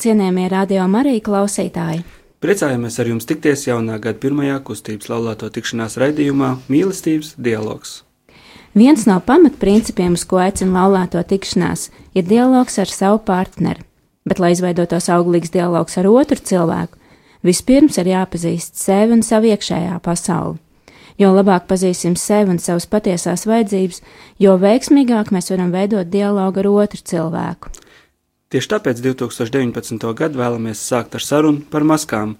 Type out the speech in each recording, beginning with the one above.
Labvakar, cienījamie radio Marija klausītāji! Priecājamies ar jums tikties jaunā gada pirmajā kustības laulāto tikšanās raidījumā Mīlestības dialogs. Viens no pamatprincipiem, uz ko aicina laulāto tikšanās, ir dialogs ar savu partneri. Bet, lai izveidotos auglīgs dialogs ar otru cilvēku, vispirms ir jāpazīst sevi un savu iekšējā pasauli. Jo labāk pazīsim sevi un savas patiesās vajadzības, jo veiksmīgāk mēs varam veidot dialogu ar otru cilvēku. Tieši tāpēc 2019. gadu vēlamies sākt ar sarunu par maskām,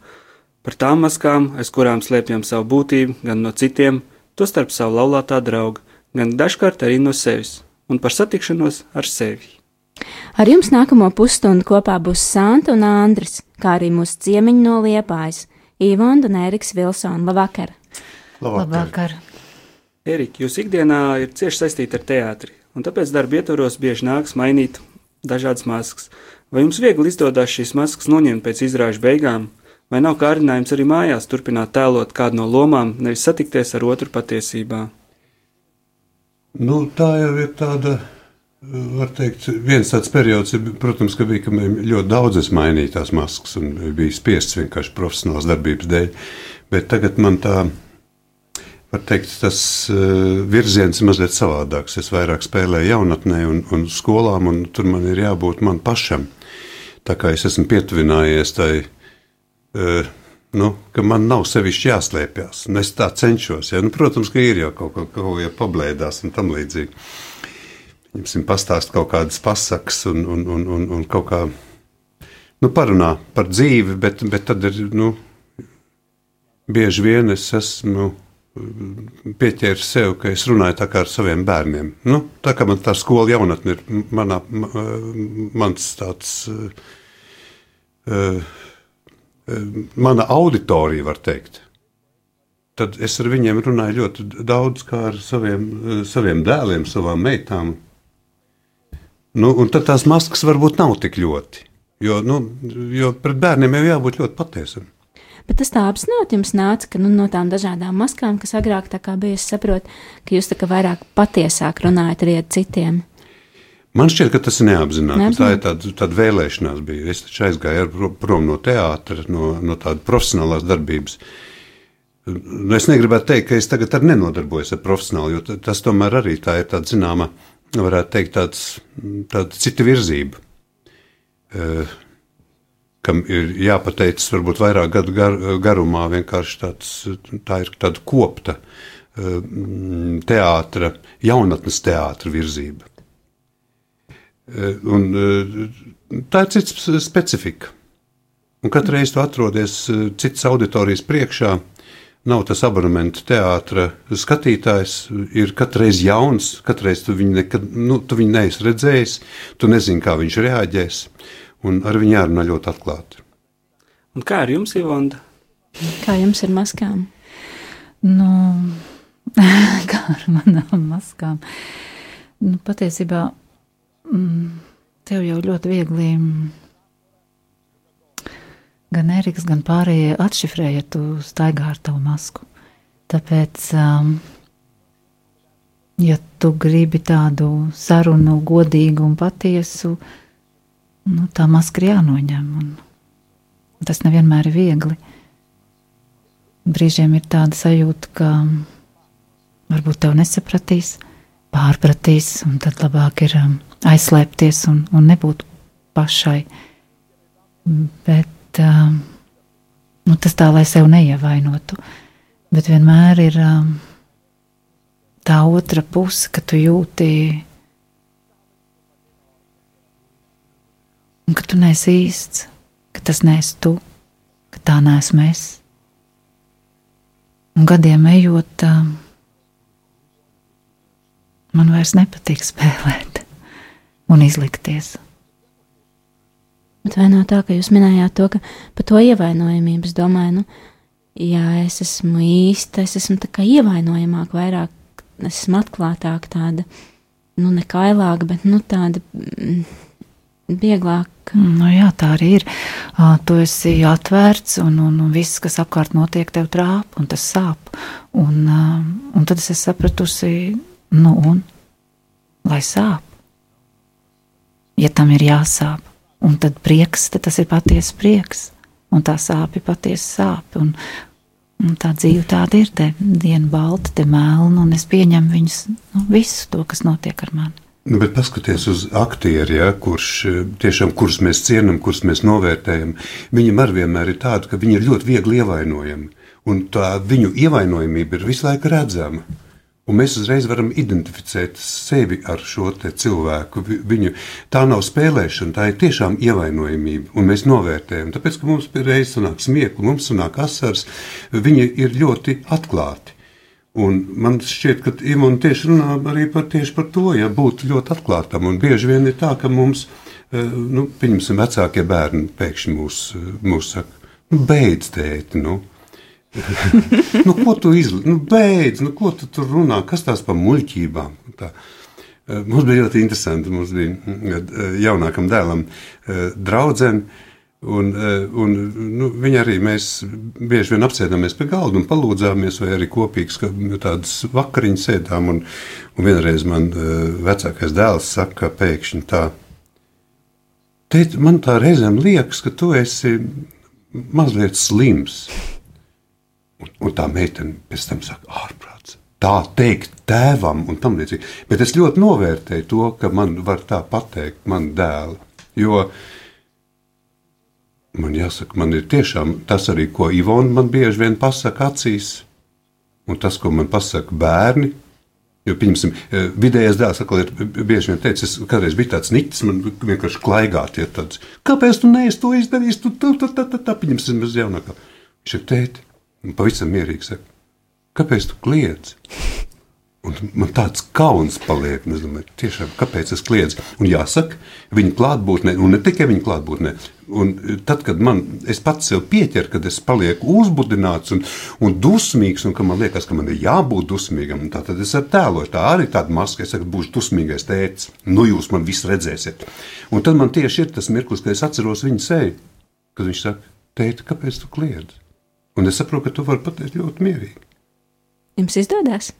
par tām maskām, aiz kurām slēpjam savu būtību gan no citiem, tostarp savu laulātā drauga, gan dažkārt arī no sevis, un par satikšanos ar sevi. Ar jums nākamo pusstundu kopā būs Santa un Andris, kā arī mūsu ciemiņi no Liepājas - Ivonda un Eriks Vilsona. Labvakar! Labvakar! Labvakar. Erika, jūs ikdienā ir cieši saistīta ar teātri, un tāpēc darba ietvaros bieži nāks mainīt dažādas maskas. Vai jums viegli izdodas šīs maskas noņemt pēc izrāžu beigām, vai nav kārdinājums arī mājās turpināt tēlot kādu no lomām, nevis satikties ar otru patiesībā? Nu, tā jau ir tāda, var teikt, viens tāds periods, protams, ka bija, ka ļoti daudzas mainītās maskas un bija spiests vienkārši profesionāls darbības dēļ, bet tagad man tā var teikt, tas uh, virziens ir mazliet savādāks. Es vairāk spēlēju jaunatnē un, un skolām, un tur man ir jābūt man pašam. Tā kā es esmu pietuvinājies tai, uh, nu, ka man nav sevišķi jāslēpjas. Es tā cenšos. Ja? Nu, protams, ka ir jau kaut ko, ko ja pablēdās un tam līdzīgi. Viņam pastāst kaut kādas pasakas un, un, un, un, un kaut kā nu, parunā par dzīvi, bet, bet tad ir nu, bieži vien es esmu pieķēru sev, ka es runāju tā kā ar saviem bērniem. Nu, tā kā man tā skola jaunatne ir manā, mans tāds, uh, mana auditorija, var teikt. Tad es ar viņiem runāju ļoti daudz kā ar saviem, saviem dēliem, savām meitām. Nu, un tad tās maskas varbūt nav tik ļoti. Jo, nu, jo pret bērniem jau jābūt ļoti patiesam. Bet tas tā apzināti jums nāca, ka nu, no tām dažādām maskām, kas agrāk bija, es saprotu, ka jūs tā kā vairāk patiesāk runājat arī ar citiem. Man šķiet, ka tas ir neapzināti. Neapzināt. Tā ir tāda, tāda vēlēšanās. Bija. Es taču aizgāju prom no teātra, no, no tādas profesionālās darbības. Nu, es negribētu teikt, ka es tagad ar nenodarbojos ar profesionāli, jo tas tomēr arī tā ir tāda zināma, varētu teikt, tāds, tāda cita virzība. Uh, kam ir jāpateicas varbūt vairāk gadu gar, garumā. Vienkārši tāds, tā ir tāda kopta eh, teātra, jaunatnes teātra virzība. Un, eh, tā ir cits specifika. Un katru reizi tu atrodies citas auditorijas priekšā. Nav tas abonementa teātris, skatītājs ir katru reizi jauns, katru reizi tu viņu, nekad, nu, tu viņu neesi redzējis, tu nezini, kā viņš reaģēs un ar viņu jārunā ļoti atklāti. Un kā ar jums, Ivanda? Kā jums ir maskām? Nu, kā ar manām maskām? Nu, patiesībā mm, tev jau ļoti viegli gan Eriks, gan pārējie atšifrēja, ja tu staigā ar tavu masku. Tāpēc, um, ja tu gribi tādu sarunu, godīgu un patiesu, uh, nu, tā maska ir jānoņem. Tas nevienmēr ir viegli. Brīžiem ir tāda sajūta, ka varbūt tev nesapratīs, pārpratīs, un tad labāk ir um, aizslēpties un, un nebūt pašai. Bet um, nu, tas tā, lai sev neievainotu. Bet vienmēr ir um, tā otra puse, ka tu jūti un ka tu neesi īsts, ka tas neesi tu, ka tā neesmu es. Un gadiem ejot, man vairs nepatīk spēlēt un izlikties. Bet vai nav tā, ka jūs minējāt to, ka par to ievainojamību es domāju, nu, jā, es esmu īsta, es esmu tā kā ievainojamāk, vairāk, es esmu atklātāk tāda, nu, nekailāka, bet, nu, tāda mm, vieglāk. Nu, jā, tā arī ir. Uh, tu esi atvērts, un, un, un viss, kas apkārt notiek, tev trāp, un tas sāp. Un, uh, un tad es sapratusi, nu, un lai sāp. Ja tam ir jāsāp, Un tad prieks, tad tas ir patiesa prieks, un tā sāpe ir patiesa sāpe. Un, un tā dzīve tāda ir, te diena balta, te melna, un es pieņemu viņus, nu, visu to, kas notiek ar mani. Nu, bet paskatieties uz aktieri, ja, kurš tiešām kurus mēs cienām, kurus mēs novērtējam. Viņam arī vienmēr ir tāda, ka viņi ir ļoti viegli ievainojami. Un tā viņu ievainojamība ir visu laiku redzama. Un mēs uzreiz varam identificēt sevi ar šo cilvēku. Viņu, tā nav spēlēšana, tā ir tiešām ievainojamība. Un mēs novērtējam, tāpēc, ka mums reizes sanāk smieklīgi, mums sanāk asars, viņi ir ļoti atklāti. Un man šķiet, ka Imants tieši runā arī par, par to, ja būt ļoti atklātam. Un bieži vien ir tā, ka mums, eh, nu, pieņemsim, vecākie bērni pēkšņi mūs, mūs saka, nu, beidz tēti, nu, nu, ko tu izlaiž? Nu, beidz, nu, ko tu tur runā? Kas tās par muļķībām? Tā. Eh, mums bija ļoti interesanti. Mums bija eh, jaunākam dēlam eh, draudzene. Un, un, nu, viņa arī mēs bieži vien apsēdāmies pie galda un palūdzāmies, vai arī kopīgi nu, tādas vakariņas sēdām. Un, un vienreiz man vecākais dēls saka, pēkšņi tā, tēt, man tā reizēm liekas, ka tu esi mazliet slims. Un, un tā meitene pēc tam saka, ārprāts. Tā teikt tēvam un tam līdzīgi. Bet es ļoti novērtēju to, ka man var tā pateikt, man dēli. Jo man jāsaka, man ir tiešām tas arī, ko Ivona man bieži vien pasaka acīs, un tas, ko man pasaka bērni. Jo, pieņemsim, eh, vidējais dēls atkal ir bieži vien teicis, es kādreiz biju tāds niķis, man vienkārši klaigāt, ja tāds, kāpēc tu neesi to izdarījis, tu tā, tā, tā, tā, tā, pieņemsim, bez jaunākā. Viņš ir tēti, Un pavisam mierīgi saka, kāpēc tu kliedz? Un man tāds kauns paliek. Es domāju, tiešām, kāpēc es kliedzu? Un jāsaka, viņa klātbūtnē, un ne tikai viņa klātbūtnē. Un tad, kad man pats sev pieķer, kad es palieku uzbudināts un, un dusmīgs, un ka man liekas, ka man ir jābūt dusmīgam, tad es ar tēloju tā arī tādu masku, es saku, būšu dusmīgais tēvs. Nu, jūs man visu redzēsiet. Un tad man tieši ir tas mirklis, kad es atceros viņa seju, kad viņš saka, tēti, kāpēc tu kliedzi? Un es saprotu, ka tu vari pateikt ļoti mierīgi. Jums izdodas?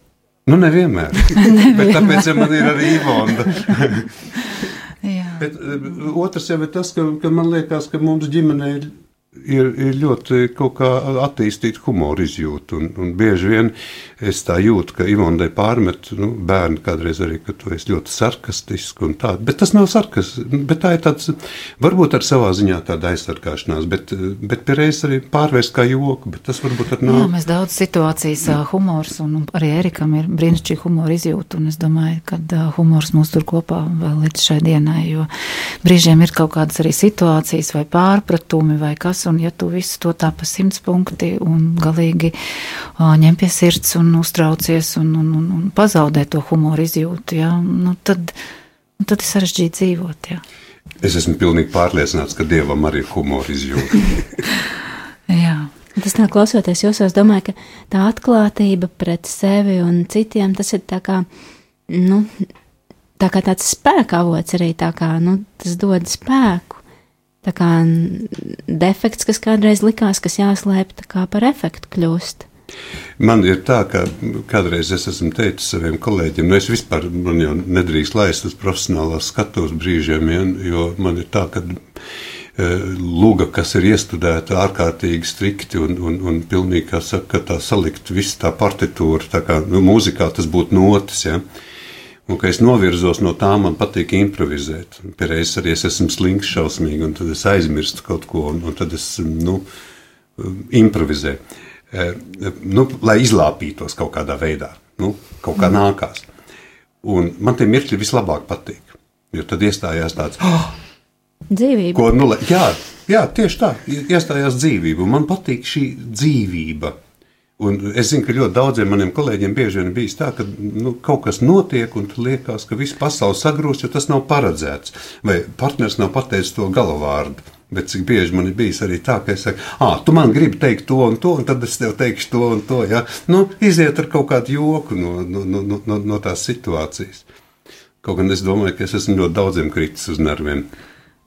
Nu, nevienmēr. Bet tāpēc ja man ir arī Ivona. Bet, eh, otrs jau ir tas, ka, ka man liekas, ka mums ģimenē ir ir, ir ļoti kaut kā attīstīta humora izjūta. Un, un bieži vien es tā jūtu, ka Ivonai pārmet nu, bērni kādreiz arī, ka tu esi ļoti sarkastisks un tā. Bet tas nav sarkastisks, bet tā ir tāds, varbūt ar savā ziņā tāda aizsargāšanās, bet, bet pierreiz arī pārvērst kā joku, bet tas varbūt ar nav. Jā, mēs daudz situācijas humors un arī Erikam ir brīnišķīgi humora izjūta un es domāju, ka humors mūs tur kopā vēl līdz šai dienai, jo brīžiem ir kaut kādas arī situācijas vai pārpratumi vai kas tas, un ja tu visu to tā pa simts punkti un galīgi uh, ņem pie sirds un uztraucies un, un, un, un pazaudē to humoru izjūtu, ja, nu tad, nu tad ir sarežģīti dzīvot. Ja. Es esmu pilnīgi pārliecināts, ka Dievam arī ir humora izjūta. Jā. Tas tā klausoties, jūs es domāju, ka tā atklātība pret sevi un citiem, tas ir tā kā, nu, tā kā tāds spēka avots arī tā kā, nu, tas dod spēku tā kā defekts, kas kādreiz likās, kas jāslēp, tā kā par efektu kļūst. Man ir tā, ka kādreiz es esmu teicis saviem kolēģiem, nu es vispār man jau nedrīkst laist uz profesionālās skatuves brīžiem, ja, jo man ir tā, ka e, luga, kas ir iestudēta ārkārtīgi strikti un, un, un pilnīgi, kā saka, tā salikt visu tā partitūru, tā kā nu, mūzikā tas būtu notis, ja. Uh, Un, ka es novirzos no tā, man patīk improvizēt. Pirmais arī es esmu slings, šausmīgi, un tad es aizmirstu kaut ko, un, un tad es nu, improvizēju. E, nu, lai izlāpītos kaut kādā veidā, nu, kaut kā mm. nākās. Un man tie mirkļi vislabāk patīk. Jo tad iestājās tāds, oh, Dzīvība. Ko, nu, jā, jā, tieši tā, iestājās dzīvība. Man patīk šī dzīvība. Un es zinu, ka ļoti daudziem maniem kolēģiem bieži vien bijis tā, ka nu, kaut kas notiek, un liekas, ka viss pasaule sagrūst, jo tas nav paredzēts. Vai partners nav pateicis to galavārdu. Bet cik bieži man ir bijis arī tā, ka es saku, ah, tu man gribi teikt to un to, un tad es tev teikšu to un to. Ja? Nu, iziet ar kaut kādu joku no, no, no, no- no, no tās situācijas. Kaut gan es domāju, ka es esmu ļoti daudziem kritis uz nerviem.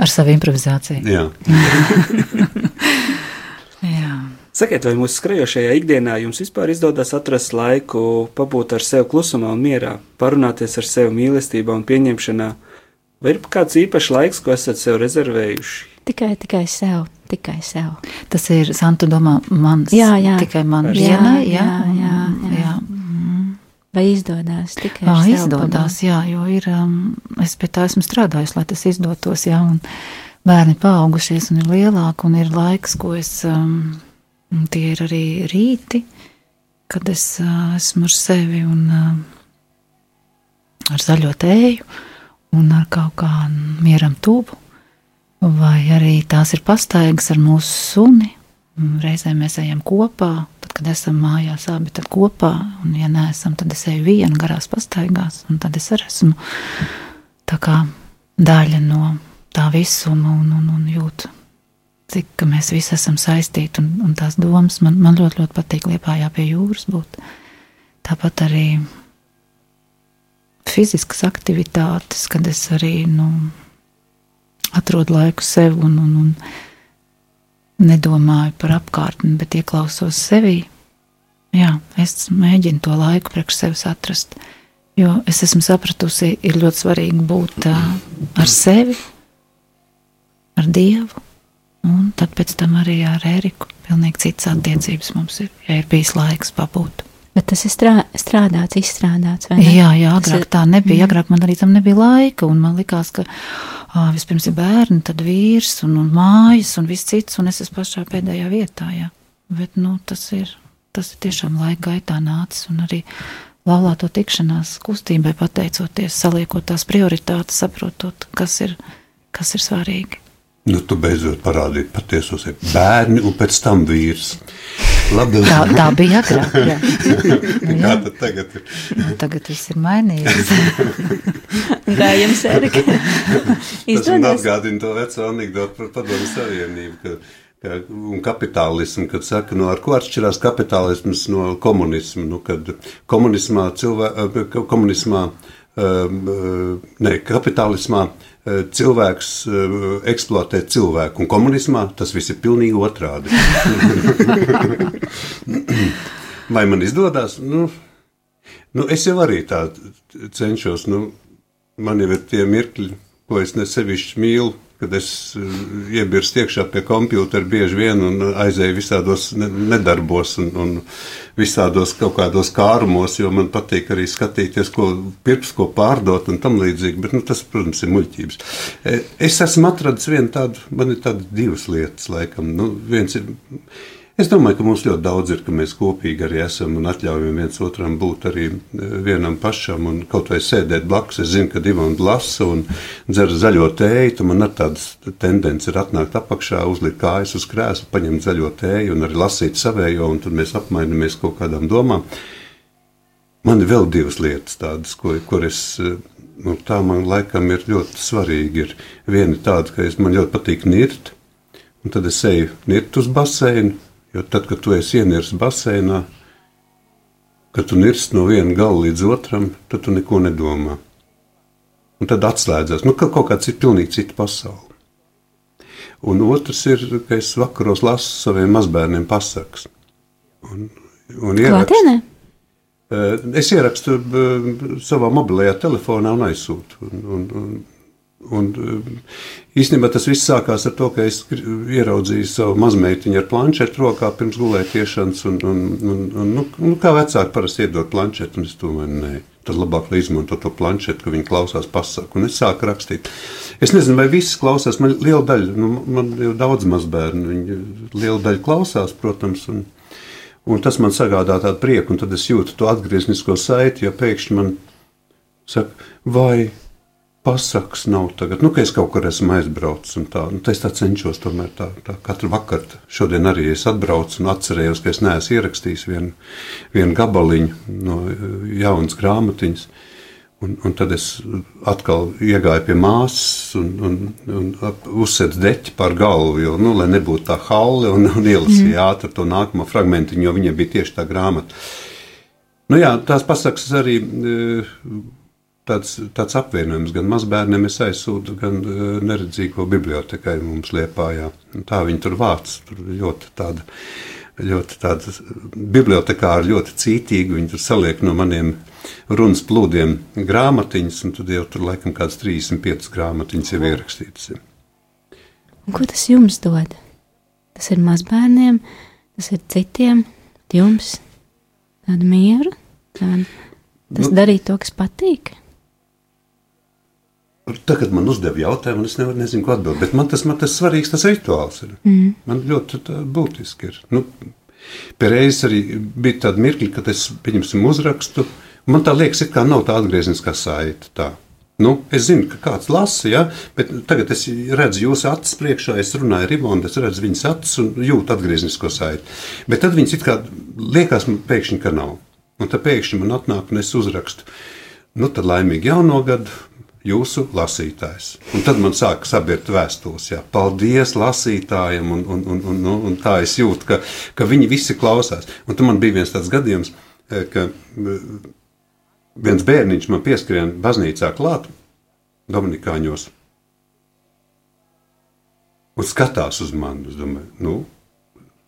Ar savu improvizāciju. Jā. Sakiet, vai mūsu skrejošajā ikdienā jums vispār izdodas atrast laiku pabūt ar sevi klusumā un mierā, parunāties ar sevi mīlestībā un pieņemšanā? Vai ir kāds īpašs laiks, ko esat sev rezervējuši? Tikai, tikai sev, tikai sev. Tas ir Santu domā, mans. Jā, jā. Tikai man vienai, jā, jā, jā, jā. jā. Vai izdodas tikai Jā, izdodas, jā, jo ir, um, es pie tā esmu strādājis, lai tas izdotos, jā, un bērni paaugušies un ir lielāki, un ir laiks, ko es, um, tie ir arī rīti, kad es uh, esmu ar sevi un uh, ar zaļo tēju un ar kaut kā mieram tuvu, vai arī tās ir pastaigas ar mūsu suni, reizēm mēs ejam kopā, tad, kad esam mājās abi, tad kopā, un ja neesam, tad es eju viena garās pastaigās, un tad es arī esmu kā daļa no tā visuma un, un, un jūtu, cik mēs visi esam saistīti, un, un tās domas man, man ļoti, ļoti patīk liepājā pie jūras būt. Tāpat arī fiziskas aktivitātes, kad es arī, nu, atrodu laiku sev un, un, un nedomāju par apkārtni, bet ieklausos sevī. Jā, es mēģinu to laiku priekš sevis atrast. Jo es esmu sapratusi, ir ļoti svarīgi būt ar sevi, ar Dievu, un tad pēc tam arī ar Eriku. Pilnīgi citas attiecības mums ir, ja ir bijis laiks pabūt. Bet tas ir strā, strādāts, izstrādāts. Jā, jā, agrāk ir- tā nebija. Agrāk man arī tam nebija laika, un man likās, ka ā, vispirms ir bērni, tad vīrs un, un mājas un viss cits, un es esmu pašā pēdējā vietā. Jā. Bet nu, tas, ir, tas ir tiešām laika gaitā nācis, un arī laulāto tikšanās kustībai pateicoties, saliekot tās prioritātes, saprotot, kas ir, kas ir svarīgi. Nu, tu beidzot parādīji patieso sevi. Bērni un pēc tam vīrs. Labi, Tā, tā bija agrāk. Jā. Kā tad tagad ir? Nu, Tagad viss ir mainījies. Kā jums, Erika? Tas man atgādina to veco anekdotu par padomu savienību. Ka, ka, un kapitālismu, kad saka, no ar ko atšķirās kapitālisms no komunisma. Nu, kad komunismā, cilvē, eh, komunismā um, ne, kapitālismā eh, cilvēks eh, eksploatē cilvēku, un komunismā tas viss ir pilnīgi otrādi. Vai man izdodas? Nu, nu, es jau arī tā cenšos. Nu, man jau ir tie mirkļi, ko es nesevišķi mīlu, kad es uh, iebirstu iekšā pie kompjutera bieži vien un aizēju visādos ne- nedarbos un, un visādos kaut kādos kārumos, jo man patīk arī skatīties, ko pirks, ko pārdot un tam līdzīgi. Bet, nu, tas, protams, ir muļķības. E, Es esmu atradis vienu tādu, man ir tādas divas lietas, laikam. Nu, viens ir Es domāju, ka mums ļoti daudz ir, ka mēs kopīgi arī esam un atļaujam viens otram būt arī eh, vienam pašam un kaut vai sēdēt blakus. Es zinu, ka divi lasa un dzer zaļo tēju. Tu man ar tādas tendences ir atnākt apakšā, uzlikt kājas uz krēsla, paņemt zaļo tēju un arī lasīt savējo, un tad mēs apmainamies kaut kādām domām. Man ir vēl divas lietas, tādas, ko, kur es. eh, Nu, tā man laikam ir ļoti svarīgi. Ir viena tāda, ka es, man ļoti patīk nirt, un tad es eju nirt uz basēnu. Jo tad, kad tu esi ienirsts basēnā, kad tu nirst no viena gala līdz otram, tad tu neko nedomā. Un tad atslēdzas. Nu, ka kaut kāds ir pilnīgi cita pasaule. Un otrs ir, ka es vakaros lasu saviem mazbērniem pasakas. Un, un ierakstu-? Eh, Es ierakstu eh, savā mobilajā telefonā un aizsūtu. Un, un, un, un, eh, īstenībā tas viss sākās ar to, ka es ieraudzīju savu mazmeitiņu ar planšetu rokā pirms gulētiešanas. Un, un, un, un, nu, nu, kā vecāki parasti iedod planšetu, un es domāju, nē. Tad labāk lai izmanto to planšetu, ka viņi klausās pasaku. Un es sāku rakstīt. Es nezinu, vai visi klausās. Man liela daļa, nu, man ir daudz mazbērnu. Viņi liela daļa klausās, protams. Un, Un tas man sagādā tādu prieku, un tad es jūtu to atgrieznisko saiti, ja pēkšņi man saka, vai pasakas nav tagad, nu, ka es kaut kur esmu aizbraucis un tā, nu, tā es tā cenšos tomēr tā, tā katru vakaru. Šodien arī es atbraucu un atcerējos, ka es neesmu ierakstījis vienu, vienu gabaliņu no eh, jaunas grāmatiņas. Un, un tad es atkal iegāju pie māsas un, un, un uzsēdu deķi pār galvu, jo, nu, lai nebūtu tā haule, un, un ielasīju mm. ātri to nākamo fragmentiņu, jo viņai bija tieši tā grāmata. Nu, jā, tās pasakas arī eh, tāds, tāds apvienojums. Gan mazbērniem es aizsūtu, gan uh, neredzīgo bibliotekai mums Liepājā. Tā viņi tur vāc, tur ļoti tāda. Ļoti tāda bibliotekāra ļoti cītīga. Viņi tur saliek no maniem runas plūdiem grāmatiņas, un tad jau tur laikam kāds 35 grāmatiņas jau ierakstītas. Un ko tas jums dod? Tas ir mazbērniem, tas ir citiem, jums tādu mieru, tādu, tas nu, darīt to, kas patīk. Tagad man uzdeva jautājumu, es nevaru, nezinu, ko atbildēt. Bet man tas, man tas svarīgs tas rituāls ir. Mm. Man ļoti būtiski ir. Nu, Pēreiz arī bija tāda mirkļa, kad es, pieņemsim, uzrakstu. Man tā liekas, ka nav tā atgriezniskā saita. Tā. Nu, es zinu, ka kāds lasa, ja, bet tagad es redzu jūsu acis priekšā, es runāju ar Ivonu, es redzu viņas acis un jūtu atgrieznisko saiti. Bet tad viņas it kā liekas man pēkšņi, ka nav. Un tad pēkšņi man atnāk un es uzrakstu. Nu, tad laimīgi jauno gadu, jūsu lasītājs. Un tad man sāka sabirt vēstules, jā, paldies lasītājiem, un, un, un, un, nu, un tā es jūtu, ka, ka viņi visi klausās. Un tad man bija viens tāds gadījums, eh, ka eh, viens bērniņš man pieskrien baznīcā klāt, Dominikāņos, un skatās uz mani. Es domāju, nu,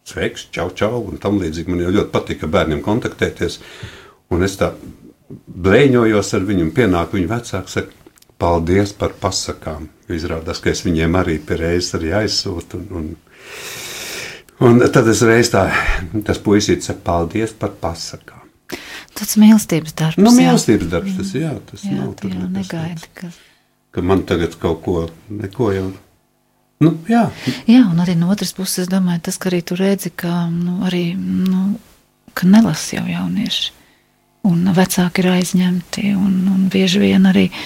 sveiks, čau, čau, un tam līdzīgi man jau ļoti patika bērniem kontaktēties. Un es tā blēņojos ar viņu, un pienāk viņa vecāks, saka, paldies par pasakām. Izrādās, ka es viņiem arī reizes arī aizsūtu. Un, un, un tad es reiz tā, tas puisītis saka, paldies par pasakām. Tas mīlestības darbs. Nu, mīlestības darbs tas, jā, tas jā, nav. Tur jau negaidi, ka... ka man tagad kaut ko, neko jau. Nu, jā. jā, un arī no otras puses, es domāju, tas, ka arī tu redzi, ka nu, arī, nu, ka nelas jau jaunieši. Un vecāki ir aizņemti, un, un bieži vien arī uh,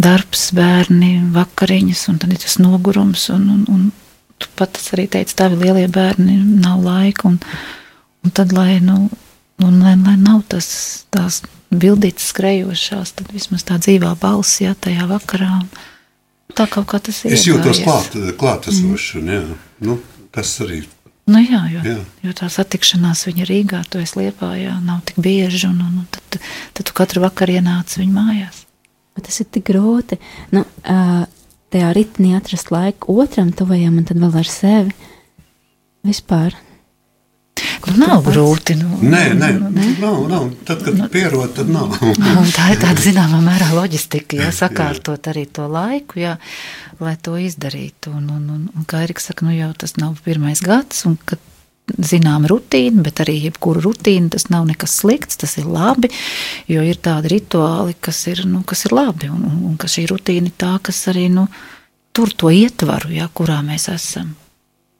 darbs, bērni, vakariņas, un tad ir tas nogurums. Un, un, un tu pats arī teici, tavi lielie bērni nav laika. Un, un tad, lai, nu, un, lai, lai nav tas, tās bildītas skrejošās, tad vismaz tā dzīvā balss, jā, tajā vakarā. Tā kaut kā tas ir. Es jūtos klāt, klātesoši, mm. jā. Nu, tas arī Nu jā, jo, jā. jo tā satikšanās viņa Rīgā, to es liepā, jā, nav tik bieži, un, un, un tad, tad tu katru vakaru ienāc viņa mājās. Bet tas ir tik grūti. Nu, tajā ritnī atrast laiku otram tuvajam un tad vēl ar sevi. Vispār. Nu, nav pats? grūti. Nu, nē, nē, nu, nē. Nav, nav. Tad, kad nu, pierod, tad nav. tā ir tāda zināmā mērā loģistika, ja sakārtot arī to laiku, jā, lai to izdarītu. Un, un, un, un kā Eriks saka, nu jau tas nav pirmais gads, un kad zināma rutīna, bet arī jebkura rutīna tas nav nekas slikts, tas ir labi, jo ir tādi rituāli, kas ir, nu, kas ir labi, un, un, un ka šī rutīna ir tā, kas arī nu, tur to ietvaru, ja, kurā mēs esam.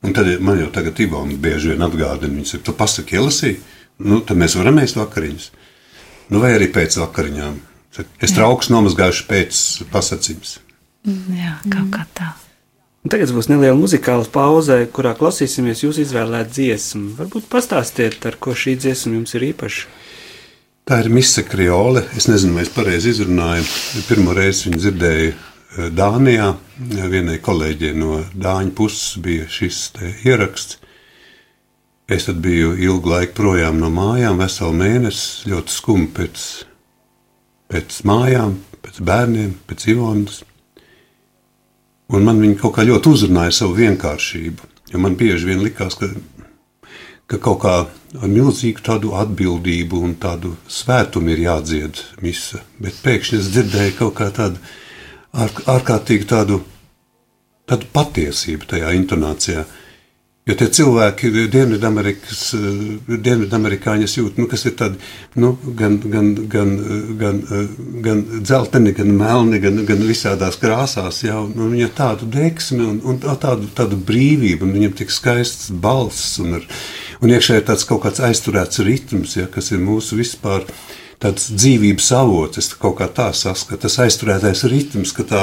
Un tad man jau tagad Ivona bieži vien atgādina, viņa saka, tu pasaki ielasīji, nu, tad mēs varam ēst vakariņas. Nu, vai arī pēc vakariņām. Es trauks nomazgājuši pēc pasacības. Jā, kaut kā tā. Un tagad būs neliela muzikāla pauze, kurā klausīsimies jūsu izvēlētu dziesmu. Varbūt pastāstiet, ar ko šī dziesma jums ir īpaša. Tā ir mise kriole. Es nezinu, vai es pareizi izrunāju. Pirmo reizi viņu dzirdēju eh, Dānijā. Vienai kolēģei no Dāņu puses bija šis ieraksts. Es tad biju ilgu laiku projām no mājām, veselu mēnesi, ļoti skumji pēc, pēc mājām, pēc bērniem, pēc Ivonas. Un man viņa kaut kā ļoti uzrunāja savu vienkāršību. Jo man bieži vien likās, ka, ka kaut kā ar milzīgu tādu atbildību un tādu svētumu ir jādzied mise. Bet pēkšņi es dzirdēju kaut kā tādu ārkārtīgi tādu, tādu patiesību tajā intonācijā. Jo tie cilvēki, Dienvidamerikāņi, jūt, nu, kas ir tādi nu, gan, gan, gan, gan, gan dzelteni, gan melni, gan, gan visādās krāsās. Jā, un viņam tādu deksmi un, un tādu, tādu brīvību, un viņam tik skaists balss, un, ar, un iekšā ir tāds kaut kāds aizturēts ritms, ja, kas ir mūsu vispār tāds dzīvības avots, es kaut kā tā saskatu, tas aizturētais ritms, ka tā,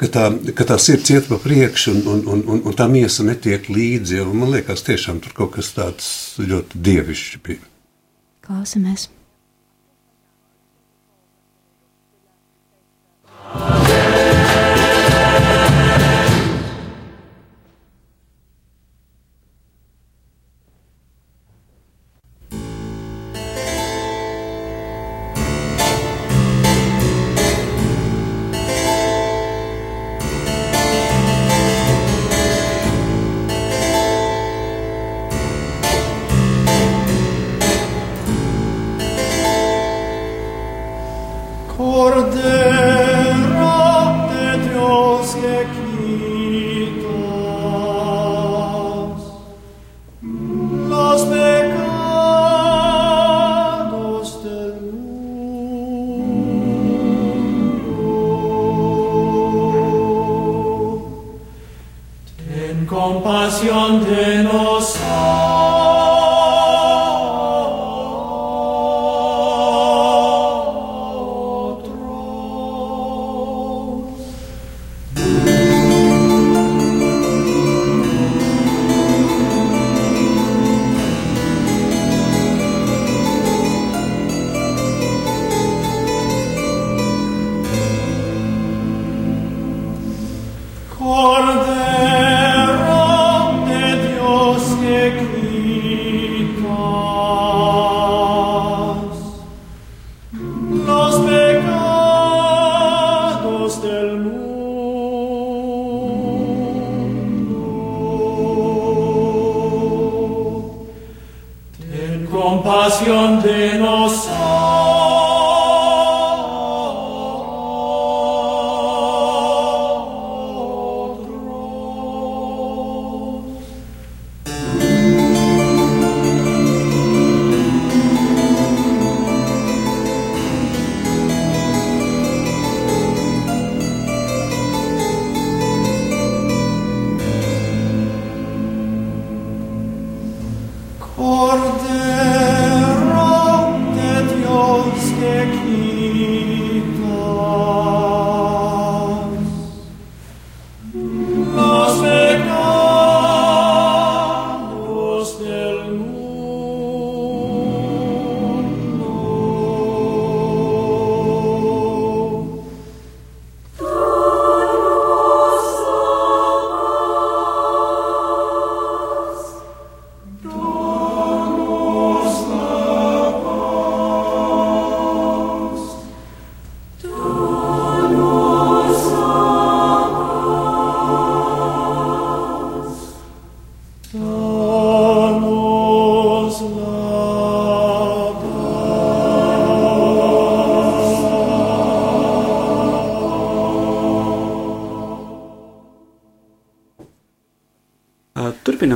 ka tā, ka tā sirds iet pa priekšu un, un, un, un, un tā miesa netiek līdzi. Man liekas, tiešām tur kaut kas tāds ļoti dievišķs bija. Klausamies!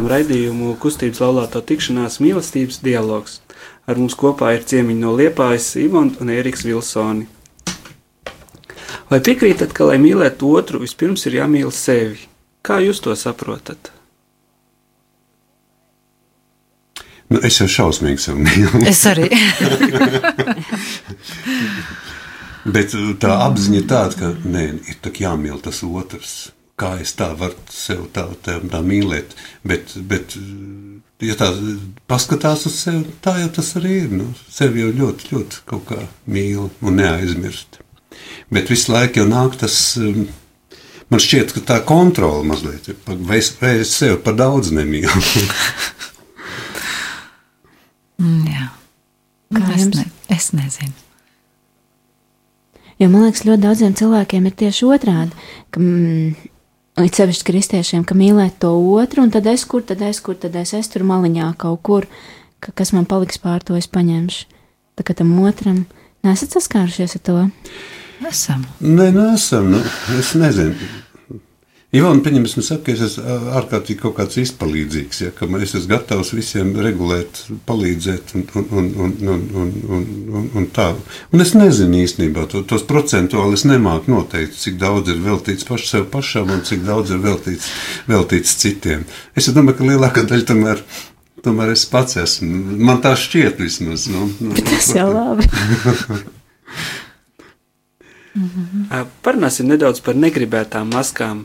Turpinām raidījumu kustības laulāto tikšanās mīlestības dialogs. Ar mums kopā ir ciemiņi no Liepājas, Ivona un Eriks Vilsoni. Vai piekrītat, ka, lai mīlētu otru, vispirms ir jāmīl sevi? Kā jūs to saprotat? Nu, es jau šausmīgi sev mīlu. Es arī. Bet tā apziņa ir tāda, ka nē, ir tā jāmīl tas otrs kā es tā varu sevi tā, tā, tā mīlēt. Bet, bet, ja tā paskatās uz sevi, tā jau tas arī ir. Nu, sevi jau ļoti, ļoti kaut kā mīl un neaizmirst. Bet visu laiku jau nāk tas. Um, man šķiet, ka tā kontrole mazliet ir. Vai es, vai es sevi par daudz nemīlu? mm, jā. Kā es, ne, es nezinu. Jo man liekas, ļoti daudziem cilvēkiem ir tieši otrādi, ka mm, It sevišķi kristiešiem, ka mīlēt to otru, un tad es kur, tad es kur, tad es, es tur maliņā kaut kur, ka, kas man paliks pār to, es paņemšu. Tā kā tam otram nesat saskārušies ar to? Esam. Nē, nesam. Nu, es nezinu. Ivana, pieņemsim, saka, ka es esmu ārkārtīgi kaut kāds izpalīdzīgs, ja, ka es esmu gatavs visiem regulēt, palīdzēt un, un, un, un, un, un, un, un tā. Un es nezinu īstenībā, to, tos procentuāli es nemāku noteikt, cik daudz ir veltīts paš sev pašam un cik daudz ir veltīts, veltīts citiem. Es domāju, ka lielākā daļa tomēr tomēr es pats esmu. Man tā šķiet vismaz. Nu, nu, Tas jau labi. Ā, Parunāsim nedaudz par negribētām maskām.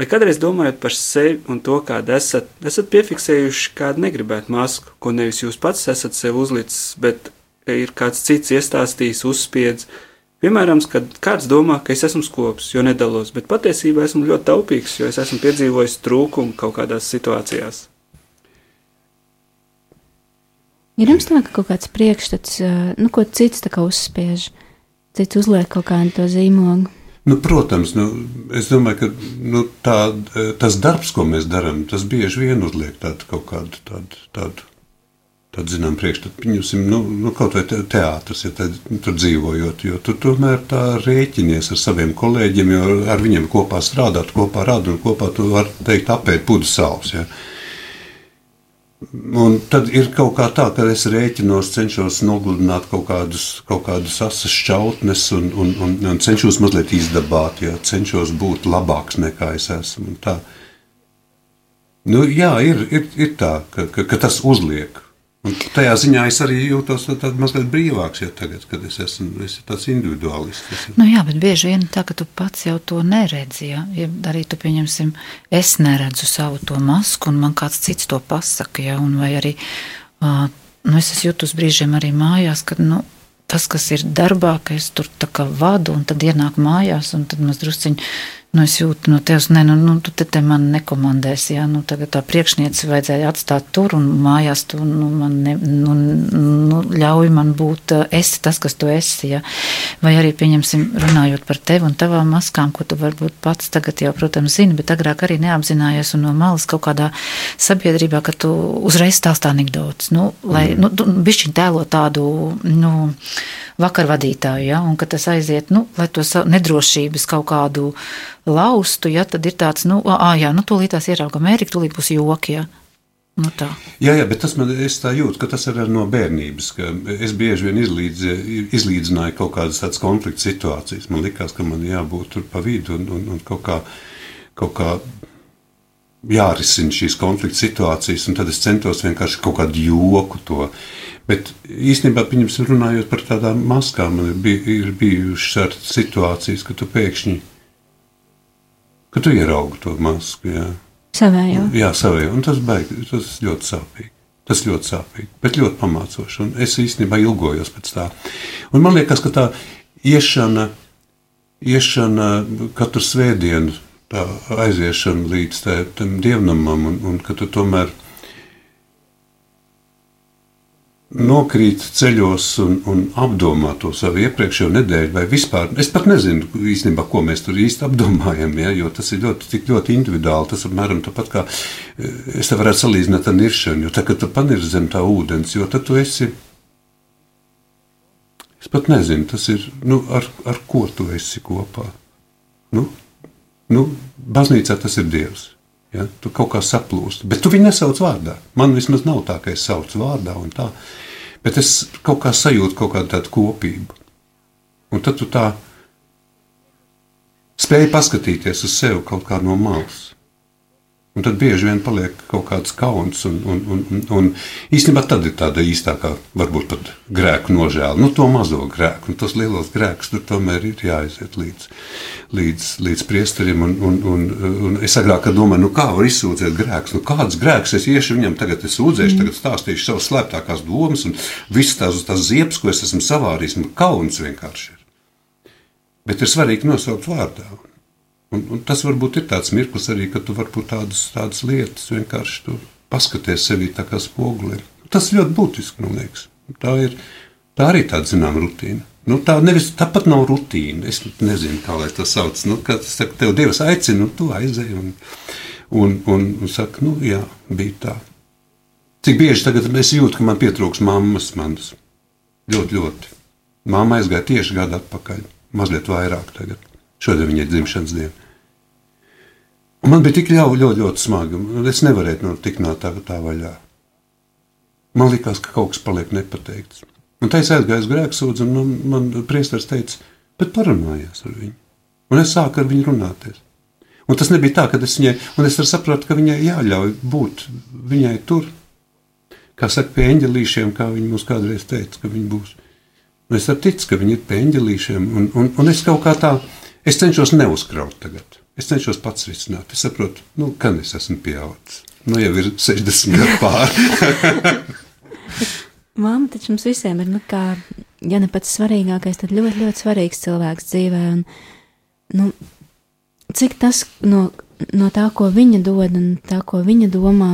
Vai kādreiz domājot par sevi un to, kāda esat, esat piefiksējuši kādu negribētu masku, ko nevis jūs pats esat sev uzlicis, bet ir kāds cits iestāstījis, uzspiedz. Piemēram, kad kāds domā, ka es esmu skops, jo nedalos, bet patiesībā esmu ļoti taupīgs, jo es esmu piedzīvojis trūkumu kaut kādās situācijās. Ir jums tā, ka kaut kāds priekšstats, ā, nu, ko cits tā kā uzspiež, cits uzliek kaut kādu to zīmogu. Nu, protams, nu, es domāju, ka nu, tā, tas darbs, ko mēs darām, tas bieži vien uzliek tādu kaut kādu tādu. tādu Tad, zinām, priekšstatu, pieņemsim, nu, nu, kaut vai te- teātris, ja tad, nu, tur dzīvojot, jo tu tomēr tā rēķinies ar saviem kolēģiem, jo ar viņiem kopā strādāt, kopā rādīt, un kopā tu vari teikt, apēt pudu savus. Ja. Un tad ir kaut kā tā, ka es rēķinos, cenšos nogludināt kaut kādus, kaut kādus asas šķautnes un, un, un, un cenšos mazliet izdabāt, ja cenšos būt labāks nekā es esmu. Nu, jā, ir, ir, ir tā, ka, ka, ka tas uzliek. Un tajā ziņā es arī jūtos tā mazliet brīvāks, ja tagad, kad es esmu, es tāds individuālists. Nu, jā, bet bieži vien tā, ka tu pats jau to neredzi. Ja? Ja arī tu pieņemsim, es neredzu savu to masku, un man kāds cits to pasaka. Ja? Un vai arī uh, nu, es jutus brīžiem arī mājās, kad nu, tas, kas ir darbā, ka es tur tā kā vadu, un tad ienāk mājās, un tad maz drusciņi. Nu, es jūtu no tevis, ne, nu, nu, tu te, te man nekomandēsi. Ja? Nu, tagad tā priekšniece vajadzēja atstāt tur, un mājās tu nu, man ne, nu, nu, ļauj man būt esi tas, kas tu esi. Ja? Vai arī, pieņemsim, runājot par tevi un tavām maskām, ko tu varbūt pats tagad jau, protams, zini, bet agrāk arī neapzinājies un no malas kaut kādā sabiedrībā, ka tu uzreiz stāstā anekdotas. Nu, lai, nu, tu bišķiņ tēlo tādu, nu, vakarvadītāju, ja, un ka tas aiziet, nu, lai to nedrošības kaut kādu laustu, ja, tad ir tāds, nu, ā, jā, nu, tūlīt tās ierauga Amerika, tūlīt būs joki, ja. Nu, tā. Jā, jā, bet tas man jūtu, ka tas ir no bērnības. Es bieži vien izlīdzi, izlīdzināju kaut kādas tādas konflikta situācijas. Man liekas, ka man jābūt tur pa vidu un, un, un kaut kā. Kaut kā Jārisina šīs konflikta situācijas, un tad es centos vienkārši kaut kādu joku to. Bet īstenībā, runājot par tādām maskām, man ir, bij, ir bijušas situācijas, ka tu pēkšņi, ka tu ieraugi to masku. Jā. Savējo. Jā, savai. Un tas, baigi, tas ļoti sāpīgi. Tas ļoti sāpīgi, bet ļoti pamācoši. Un es īstenībā ilgojos pēc tā. Un man liekas, ka tā iešana, iešana katru svētdienu, tā aiziešana līdz tam dievnamam, un, un ka tu tomēr nokrīt ceļos un, un apdomā to savu iepriekšējo nedēļu, vai vispār. Es pat nezinu īstenībā, ko mēs tur īsti apdomājam, ja, jo tas ir ļoti, ļoti individuāli. Tas apmēram tāpat kā eh, es te varētu salīdzināt ar niršanu, jo tā, kad tu panir zem tā ūdens, jo tad tu esi. Es pat nezinu, tas ir, nu, ar, ar ko tu esi kopā. Nu, nu, baznīcā tas ir Dievs. Ja? Tu kaut kā saplūsti, bet tu viņu nesauc vārdā. Man vismaz nav tā, ka es saucu vārdā un tā. Bet es kaut kā sajūtu kaut kādu tādu kopību. Un tad tu tā spēj paskatīties uz sevi kaut kā no malas. Un tad bieži vien paliek kaut kāds kauns, un, un, un, un, un īstenībā tad ir tāda īstākā, varbūt pat grēku nožēla. Nu, to mazo grēku, un tos lielos grēkus tur tomēr ir jāaiziet līdz, līdz, līdz priesterim. Un, un, un, un es agrāk domāju, nu kā var izsūdzēt grēkus, nu kāds grēks es iešu viņam, tagad es sūdzēšu, tagad stāstīšu savas slēptākās domas, un visas tās, tās ziepes, ko es esmu savārījis, man kauns vienkārši ir. Bet ir svarīgi nosaukt vārdā. Un, un tas varbūt ir tāds mirklis arī, ka tu varbūt tādas, tādas lietas vienkārši tu paskaties sevi tā kā spogulī. Tas ļoti būtiski, man liekas. Tā ir tā arī tāda zināma rutīna. Nu, tā nevis tāpat nav rutīna. Es nezinu, kā lai to sauc. Nu, kad es saku, tev Dievs aicina, nu, tu aizēji un, un, un, un saka, nu, jā, bija tā. Cik bieži tagad es jūtu, ka man pietrūks mammas manas. Ļoti, ļoti. Māma aizgāja tieši gadu atpakaļ. Mazliet vairāk tagad. Šodien viņai ir dzimšanas diena. Man bija tik ļoti, ļoti, ļoti smagi. un Es nevarēju no tikt no tā, tā vaļā. Man liekas, ka kaut kas paliek nepateikts. Un tā es aizgāju uz grēksūdzi, un man, man priesteris teica, bet parunājies ar viņu. Un es sāku ar viņu runāties. Un tas nebija tā, ka es viņai, un es sapratu, ka viņai jāļauj būt viņai tur. kā saka, pie eņģelīšiem, kā viņi mums kādreiz teica, ka viņi būs. Un es ticu, ka viņi ir pie eņģelīšiem, un, un, un es kaut kā tā, es cenšos neuzkraut tagad. Es cenšos pats risināt. Es saprotu, nu, kad es esmu pieaudzis. Nu, jau ir 60 gadu pāri. Māma taču mums visiem ir, nu, kā, ja ne pats svarīgākais, tad ļoti, ļoti svarīgs cilvēks dzīvē. Un, nu, cik tas no, no tā, ko viņa dod un tā, ko viņa domā,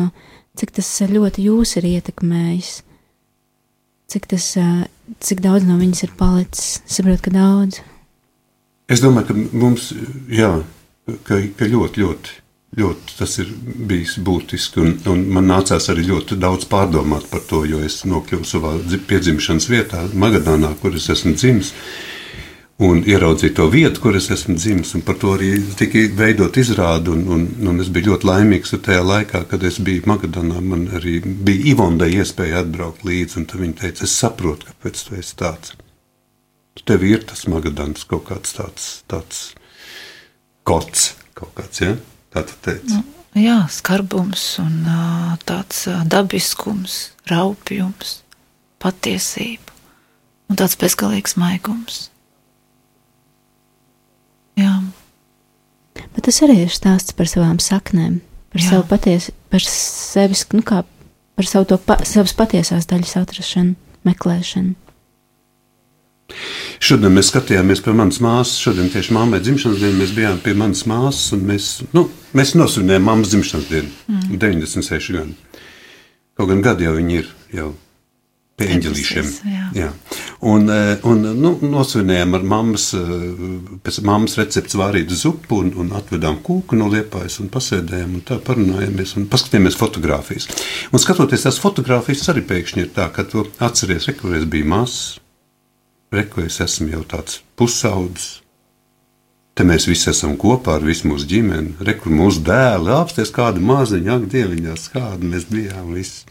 cik tas ļoti jūs ir ietekmējis? Cik, tas, cik daudz no viņas ir palicis? Es saprotu, ka daudz. Es domāju, ka mums, jā, ka, ka ļoti, ļoti ļoti tas ir bijis būtiski. Un, un man nācās arī ļoti daudz pārdomāt par to, jo es nokļuvu savā piedzimšanas vietā, Magadānā, kur es esmu dzimis. Un ieraudzīju to vietu, kur es esmu dzimis, par to arī tika veidot izrādi. Un, un, un es biju ļoti laimīgs tajā laikā, kad es biju Magadanā. Man arī bija Ivonda iespēja atbraukt līdzi, un viņa teica, es saprotu, kāpēc tu esi tāds. Tev ir tas Magadans kaut kāds tāds, tāds kods kaut kāds, ja? Tā tu teici. Nu, jā, skarbums un tāds dabiskums, raupjums, patiesība un tāds bezgalīgs maigums. Jā. Bet tas arī ir stāsts par savām saknēm, par Jā. savu patiesu, par sevis, nu kā par savu to pa, savas patiesās daļas atrašanu, meklēšanu. Šodien mēs skatījāmies pie manas māsas. Šodien tieši mammai dzimšanas dienu mēs bijām pie manas māsas un mēs, nu, mēs nosvinējām mammas dzimšanas dienu. Mm. 96 gadi. Kaut gan gadi jau viņi ir jau pie eņģelīšiem. Jā. jā. Un, eh, un nu, nosvinējām ar mammas, eh, pēc mammas receptes vārītu zupu un, un atvedām kūku no liepājas un pasēdējām un tā parunājāmies un paskatījāmies fotogrāfijas. Un skatoties tās fotogrāfijas arī pēkšņi ir tā, ka tu atceries, re, kur es biju mazs reku es esmu jau tāds pusaudzis. Te mēs visi esam kopā ar visu mūsu ģimeni. Rekur mūsu dēli, apsties kādu maziņu, ak, dieviņās, kādi mēs bijām visi.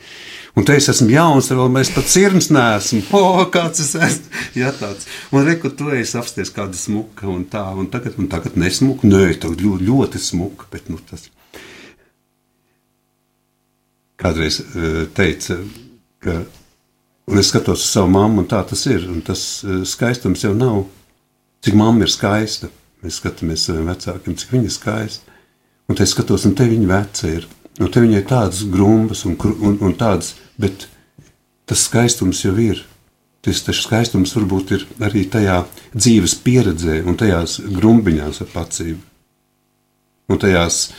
Un te es esmu jauns, vēl mēs pat sirds neesam. O, kāds es esmu! Jā, tāds. Un rekur tu esi apsties kāda smuka un tā, un tagad, un tagad nesmuka. Nē, tā ļoti, ļoti smuka, bet nu tas. Kādreiz uh, teica, ka Un es skatos uz savu mammu, un tā tas ir. Un tas eh, skaistums jau nav, cik mamma ir skaista. Mēs skatāmies saviem vecākiem, cik viņa ir skaista. Un te skatos, un te viņa veca ir. Un te viņai tādas grumbas un, un, un tādas, bet tas skaistums jau ir. Tas, tas skaistums varbūt ir arī tajā dzīves pieredzē un tajās grumbiņās ar pacību. Un tajās uh,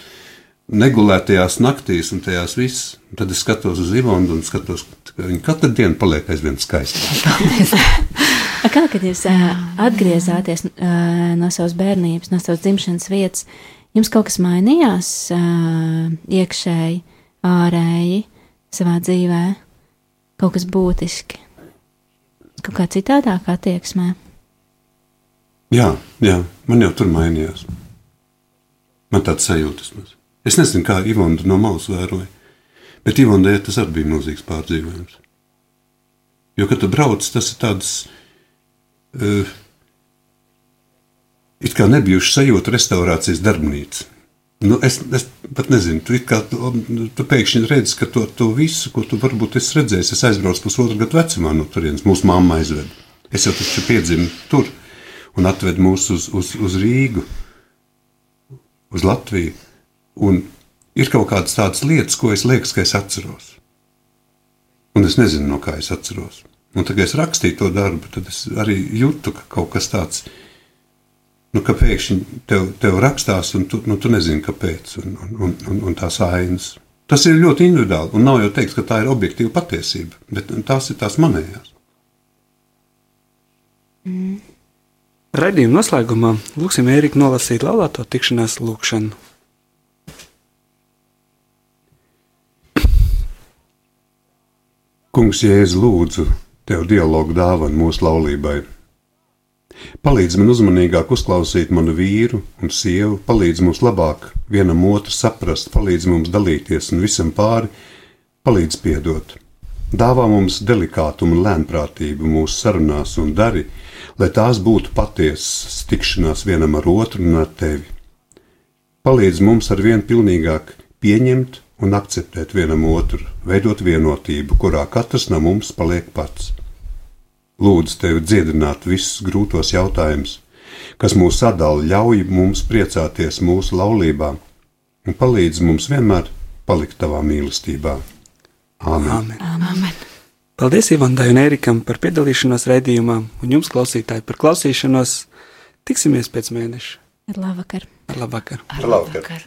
negulētajās naktīs un tajās viss. Un tad es skatos uz Ivonu un skatos, ka viņa katru dienu paliek aizvien skaistāka. Kā kad jūs atgriezāties no savas bērnības, no savas dzimšanas vietas, jums kaut kas mainījās iekšēji, ārēji savā dzīvē? Kaut kas būtiski, kaut kā citādāk attieksmē? Jā, jā, man jau tur mainījās. Man tāds sajūtas. Mēs. Es nezinu, kā Ivona no malas vēroja, bet Ivonai tas arī bija milzīgs pārdzīvojums. Jo, kad tu brauc, tas ir tāds. Uh, it kā nebijuši sajūta restaurācijas darbnīca. Nu, es, es pat nezinu, tu, kā, tu, tu pēkšņi redzi, ka to, to visu, ko tu varbūt esi redzējis, es aizbraucu pusotru gadu vecumā no turienes. Mūsu mamma aizveda. Es jau taču piedzimu tur un atvedu mūs uz, uz, uz Rīgu, uz Latviju. Un ir kaut kādas tādas lietas, ko es liekas, ka es atceros. Un es nezinu, no kā es atceros. Un tad, kad es rakstīju to darbu, tad es arī jūtu, ka kaut kas tāds, nu, ka pēkšņi tev, tev rakstās, un tu, nu, tu nezini, kāpēc, un, un, un, un tās ainas. Tas ir ļoti individuāli, un nav jau teiks, ka tā ir objektīva patiesība, bet tās ir tās manējās. Mm. Raidījuma noslēgumā lūksim Ēriku nolasīt laulāto tikšanās lūkšanu. Kungs, Jēzu, lūdzu, tev dialogu dāvana mūsu laulībai. Palīdz man uzmanīgāk uzklausīt manu vīru un sievu, palīdz mums labāk vienam otru saprast, palīdz mums dalīties un visam pāri, palīdz piedot. Dāvā mums delikātumu un lēnprātību mūsu sarunās un dari, lai tās būtu patiesas tikšanās vienam ar otru un ar tevi. Palīdz mums ar vien pilnīgāk pieņemt un akceptēt vienam otru, veidot vienotību, kurā katrs no mums paliek pats. Lūdzu tevi dziedināt visus grūtos jautājumus, kas mūs sadala, ļauj mums priecāties mūsu laulībā un palīdz mums vienmēr palikt tavā mīlestībā. Āmen! Amen. Amen. Paldies Ivandai un Ērikam par piedalīšanos raidījumā, un jums, klausītāji, par klausīšanos. Tiksimies pēc mēneša. Ar labvakar! Ar labvakar! Ar labvakar.